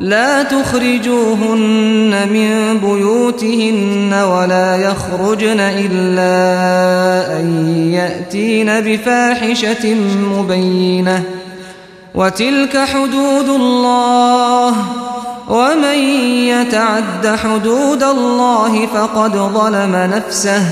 لا تخرجوهن من بيوتهن ولا يخرجن إلا أن يأتين بفاحشة مبينة. وتلك حدود الله. ومن يتعد حدود الله فقد ظلم نفسه.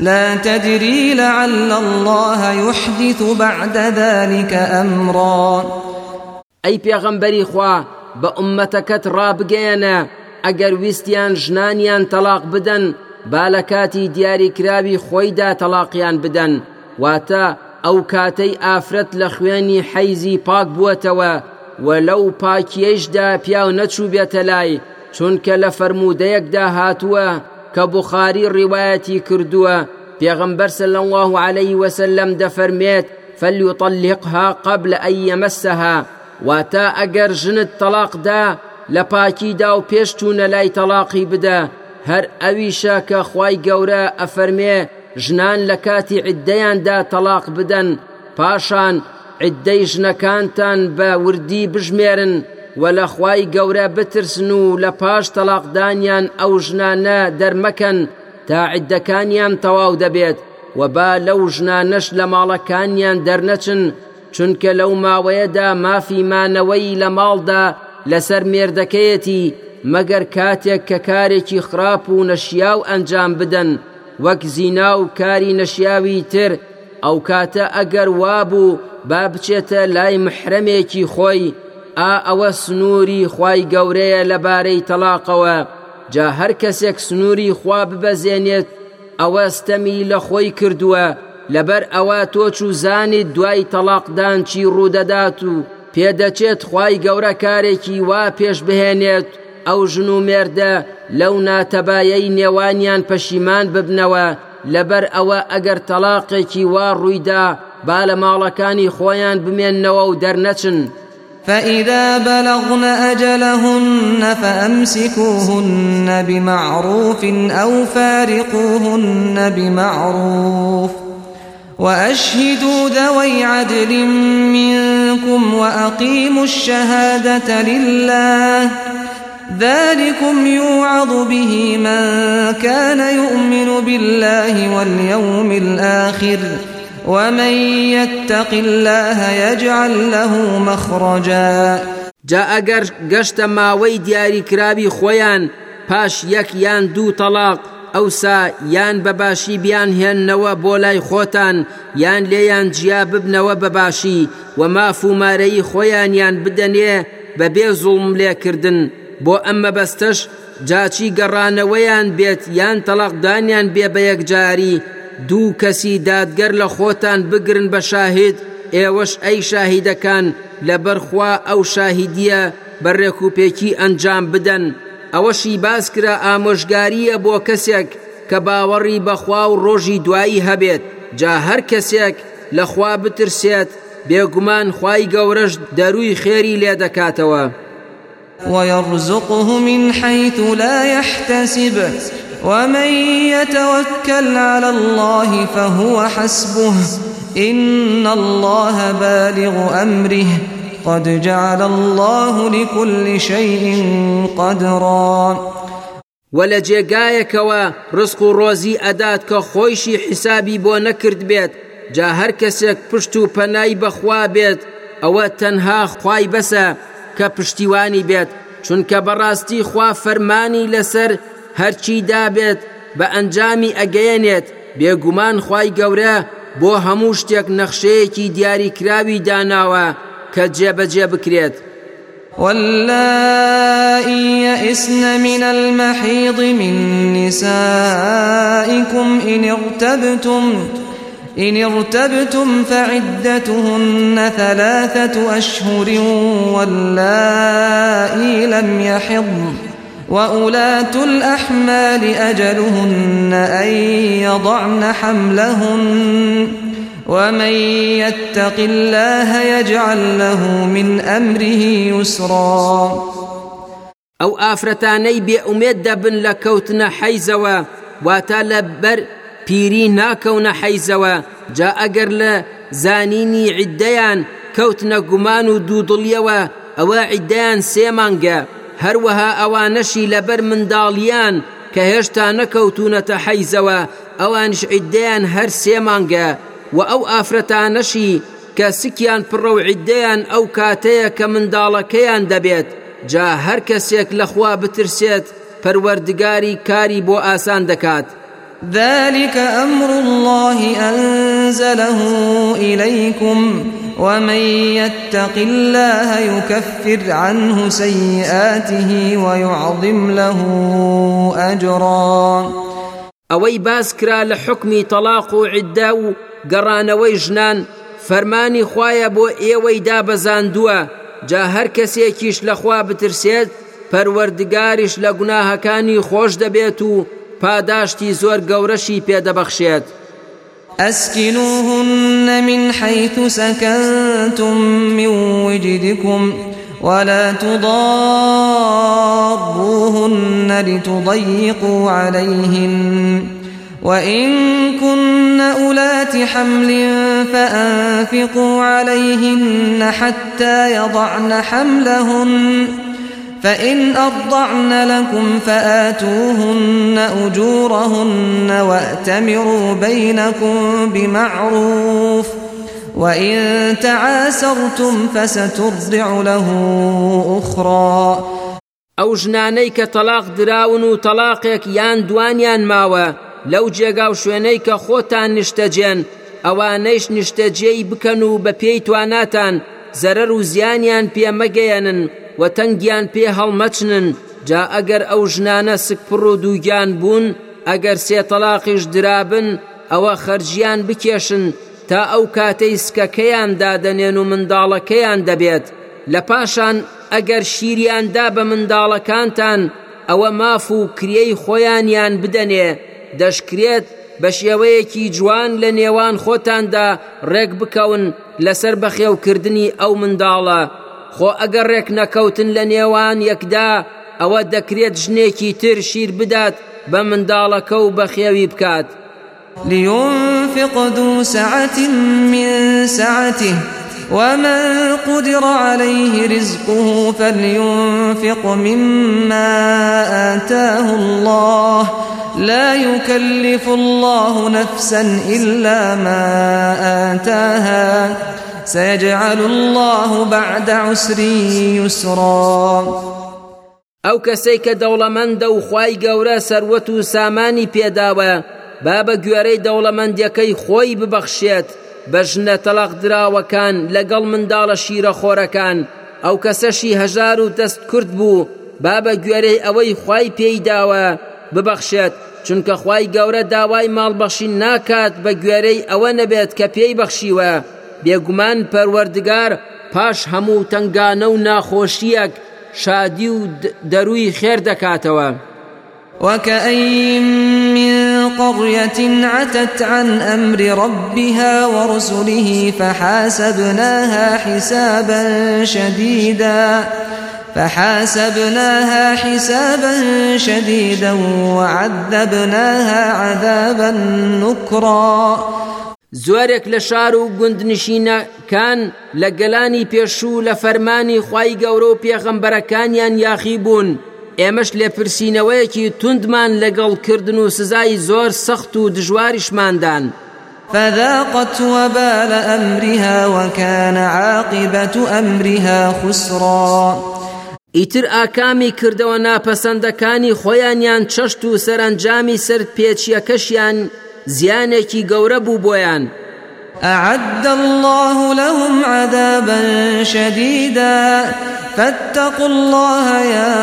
لا تدري لعل الله يحدث بعد ذلك أمرا. أي پیغمبری خوا بە ئومەتەکەت ڕابگەیەنە. ئەگەر ویستیان ژنانیان تەلاق بدەن با لە کاتی دیاریکراوی خۆیدا تەلاقیان بدەن. واتە ئەو کاتەی ئافرەت لە خوێنی حەیزی پاک بووەتەوە و لەو پاکیەشدا پیاو نەچوو بێتە لای چونکە لە فەرمودەیەکدا هاتووە کە بخاری ڕیواەتی کردووە. پێغمبەر صلى الله عليه وسلم دەفەرمێت فليطلقها قبل أن يمسها واتە ئەگەر ژنت تەلاقدا لە پاکیدا و پێشتونە لای تەلاقی بدە. هەر ئەویشە کە خی گەورە ئەفەرمێ ژنان لە کاتی عیددەیاندا تەلاق بدەن. پاشان عیددەی ژنەکانتان بە وردی بژمێرن و لە خوای گەورە بترسن و لە پاش تەلاقدانیان ئەو ژنانە دەرمەکەن تا عیدەکانیان تەواو دەبێت و با لەو ژنانەش لە ماڵەکانیان دەرنەچن چونکە لەو ماوەیەدا مافیمانەوەی لە ماڵدا لەسەر مێردەکەیەتی مەگەر کاتێک کە کارێکی خراپ و نەشیاو ئەنجام بدەن وەک زینا و کاری نەشیاوی تر ئەو کاتە ئەگەر وابوو با بچێتە لای محرەمێکی خۆی ئا ئەوە سنووری خی گەورەیە لەبارەی تەلاقەوە. جا هەر کەسێک سنووری خوا ببەزێنێت ئەوە ستەمی لە خۆی کردووە. لەبەر ئەوە تۆچ و زانیت دوای تەلاقدان چی ڕوودەدات و پێدەچێت خی گەورە کارێکی وا پێش بهێنێت ئەو ژن و مێردە لەو ناتەبایەی نێوانیان پەشیمان ببنەوە لەبەر ئەوە ئەگەر تەلاقێکی وا ڕوویدا با لە ماڵەکانی خۆیان بمێننەوە و دەرنەچن. فإذا بلغن أجلهن فأمسكوهن بمعروف أو فارقوهن بمعروف وأشهدوا ذوي عدل منكم وأقيموا الشهادة لله. ذلكم يوعظ به من كان يؤمن بالله واليوم الآخر. ومن يتق الله يجعل له مخرجا. جا ئەگەر گەشتە ماوەی دیاریکراوی خۆیان پاش یەک یان دوو تەلاق ئەوسا یان بەباشی بیان هێننەوە بۆ لای خۆتان یان لێیان جیا ببنەوە بەباشی و مافومارەی خۆیانیان بدەنێ بەبێ زوڵم لێکردن. بۆ ئەمە بەستەش جاچی گەڕانەوەیان بێت یان تەلاقدانیان بێ بە یەکجاری دوو کەسی دادگەر لە خۆتان بگرن بە شاهید ئێوەش ئەی شاهیدەکان لە بەرخوا ئەو شاهیدیە بەڕێکوپێکی ئەنجام بدەن. ئەوەشی کرا ئامۆژگاریە بۆ کەسێک کە باوەڕی بەخوا و ڕۆژی دوایی هەبێت. جا هەر کەسێک لەخوا بترسێت بێگومان خی گەورەش دەروی خێری لێ دەکاتەوە. ويرزقه من حيث لا يحتسب ومن يتوكل على الله فهو حسبه. إن الله بالغ أمره. قد جعل الله لكل شيء قدرا. ولا جێگایەکەوە ڕسق و ڕۆزی ئەدات کە خۆیشی حیسابی بۆ نەکرد بێت جا هەر کەسێک پشت و پەنای بەخوا بێت ئەوە تەنها خوای بەسە کە پشتیوانی بێت چونکە بەڕاستی خوا فەرمانی لەسەر هەرچی دابێت بە ئەنجامی ئەگەیەنێت بێگومان خوای گەورە بۆ هەموو شتێک نەخشەیەکی دیاریکراوی داناوە کە جێبەجێ بکرێت واللائي يئسن من المحيض من نسائكم إن ارتبتم إن ارتبتم فعدتهن ثلاثة أشهر واللائي لم يحضن وأولاة الأحمال أجلهن أن يضعن حملهن. ومن يتق الله يجعل له من أمره يسرا. ئەو ئافرەتانەی بێ ئومێد دەبن لە کەوتنە حەیزەوە واتە لە بەر پیری ناکەونە جا ئەگەر لە زانینی عیددەیان کەوتنە گومان و دوودڵیەوە ئەوە عیددیان سێمانگە هەروەها ئەوانەشی لەبەر منداڵیان کە هێشتا نەکەوتونەتە عیددەیان هەر سێمانگە و ئەو ئافرەتانەشی کە سکیان پڕە و عیددەیان ئەو کاتەیە کە منداڵەکەیان دەبێت جا هەر کەسێک لەخوا بترسێت پەروەردگاری کاری بۆ ئاسان دەکات ذلك أمر الله أنزله إليكم ومن يتق الله يكفر عنه سيئاته ويعظم له أجرا. ئەوەی باس کرا لە حکمی گەڕانەوەی ژنان فەرمانی خوایە بۆ ئێوەی دابەزاندووە. جا هەر کەسێکیش لەخوا بترسێت پەروەردگاریش لە گوناهەکانی خۆش دەبێت و پاداشتی زۆر گەورەشی پێدەبەخشێت. أسكنوهن من حيث سكنتم من وجدكم ولا تضاروهن لتضيقوا عليهن وإن كن أولات حمل فأنفقوا عليهن حتى يضعن حملهن فإن أرضعن لكم فآتوهن أجورهن وأتمروا بينكم بمعروف وإن تعاسرتم فسترضع له أخرى. ژنانەی کە تەلاق دراون و تەلاقێک یان دوانیان ماوە لەو جێگا و شوێنەی کە خۆتان نیشتەجێن ئەوانەیش نیشتەجێی بکەن و بە پێی تواناتان زەرەر و زیانیان پێمەگەیەنن و تەنگیان پێ هەڵمەچنن. جا ئەگەر ئەو ژنانە سکپڕ و دووگیان بوون ئەگەر سێ تەلاقیش درابن ئەوە خەرجیان بکێشن. تا ئەو کاتەی سکەکەیان دادەنێن و منداڵەکەیان دەبێت. لە پاشان ئەگەر شیریاندا بە منداڵەکانتان ئەوە ماف و کرێی خۆیانیان بدەنێ. دەشکرێت بە شێوەیەکی جوان لە نێوان خۆتاندا ڕێک بکەون لەسەر بەخێوکردنی ئەو منداڵە. خۆ ئەگەر ڕێک نەکەوتن لە نێوان یەکدا ئەوە دەکرێت ژنێکی تر شیر بدات بە منداڵەکە و بەخێوی بکات. لينفق ذو سعة من سعته ومن قدر عليه رزقه فلينفق مما آتاه الله. لا يكلف الله نفسا إلا ما آتاها. سيجعل الله بعد عسر يسرا. ئەو کەسەی کە دەوڵەمەندە و خوای گەورە سەروەت و سامانی پێداوە با بە گوێرەی دەوڵەمەندیەکەی خۆی ببەخشێت بە ژنە تەلاق دراوەکان لەگەڵ منداڵە شیرە خۆرەکان ئەو کەسەشی هەژار و دەست کورت بوو با بە گوێرەی ئەوەی خۆی چونکە خوای گەورە داوای ماڵبەخشین ناکات بە گوێرەی ئەوە نەبێت کە پێی بەخشیوە. بێگومان پەروەردگار پاش هەموو تنگانە و ناخۆشیەک شادی و دەروی خێر دەکاتەوە. وكأين من قرية عتت عن أمر ربها ورسله فحاسبناها حسابا شديدا. فحاسبناها حسابا شديدا وعذبناها عذابا نكرا. زۆرێک لە شار و گوندنشینەکان لە گەلانی پێشوو لە فەرمانی خی گەورە و پێغەمبەرەکانیان یاخی بوون. ئێمەش لێپرسینەوەیەکی توندمان لەگەڵکردن و سزای زۆر سەخت و دژواریشماندان. فذاقت وبال أمرها وكان عاقبة أمرها خسرا. ئیتر ئاکامی کردەوە ناپەسەندەکانی خۆیانیان چەشت و سەرنجامی سەر پێچیەکەشیان زیانێکی گەورە بوو بۆیان. أعد الله لهم عذابا شديدا. فاتقوا الله يا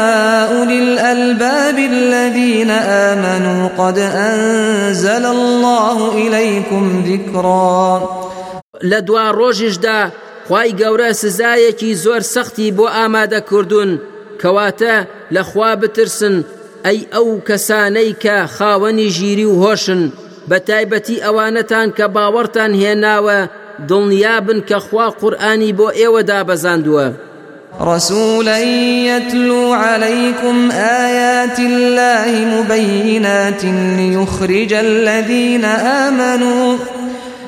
أولي الألباب الذين آمنوا. قد أنزل الله إليكم ذكرا. لدوا روجشدا خی گەورە سزایەکی زۆر سەختی بۆ ئامادە کردوون کەواتە لەخوا بترسن. ئەی ئەو کەسانەی کە خاوەنی ژیری و هۆشن بە تایبەتی ئەوانەتان کە باوەڕتان هێناوە دڵنیابن کە خوا قورآانی بۆ ئێوە دابەزاندووە. رسولا يتلو عليكم آيات الله مبينات ليخرج الذين آمنوا.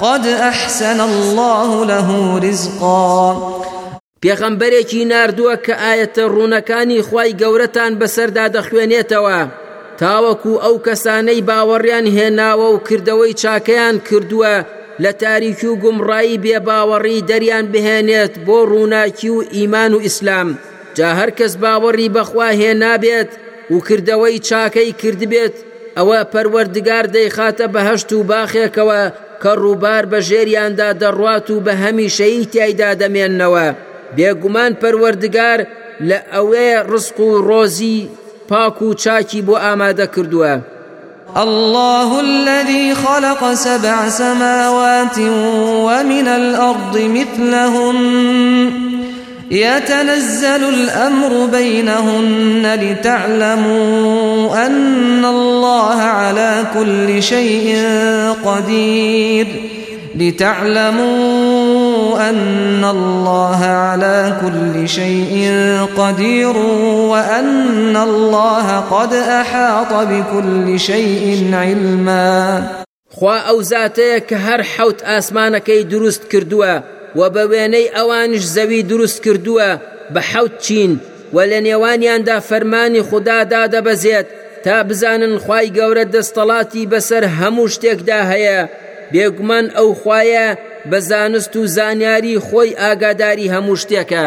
قد أحسن الله له رزقا. پێغەمبەرێکی نردووە کە ئاەتە ڕوونەکانی خی گەورەتان بەسەردا دەخوێنێتەوە. تاوەکو ئەو کەسانەی باوەڕیان هێناوە و کردەوەی چاکەیان کردووە. لە تاریکی و گومڕایی بێباوەڕی دەریان بهێنێت بۆ ڕووناکی و ئیمان و ئیسلام. جا هەر کەس باوەڕی بەخوا هێنابێت و کردەوەی چاکەی کردبێت ئەوە پەروەردگار دەیخاتە بەهشت و باخێکەوە کە ڕووبار بە ژێریاندا دەڕوات و بە هەمیشەی تایدا دەمێننەوە بێگومان پەروەردگار لە ئەوەیە ڕسق و ڕۆزی پاک و چاکی بۆ ئامادە کردووە. الله الذي خلق سبع سماوات ومن الأرض مثلهن يتنزل الأمر بينهن لتعلموا أن الله على كل شيء قدير لتعلموا أن الله على كل شيء قدير وأن الله قد أحاط بكل شيء علما. خوا ئەو زاتەیە کە هەر حوت ئاسمانەکەی دروست کردووە و بە وێنەی ئەوانش زەوی دروست کردووە بە حوت چین و لە نێوانیاندا فەرمانی خوددادا دەبەزێت تا بزانن خی گەورە دەستەڵاتی بەسەر هەموو شتێکدا هەیە بێگومان ئەو خوایە بە زانست و زانیاری خۆی ئاگاداری هەموو شتێکە.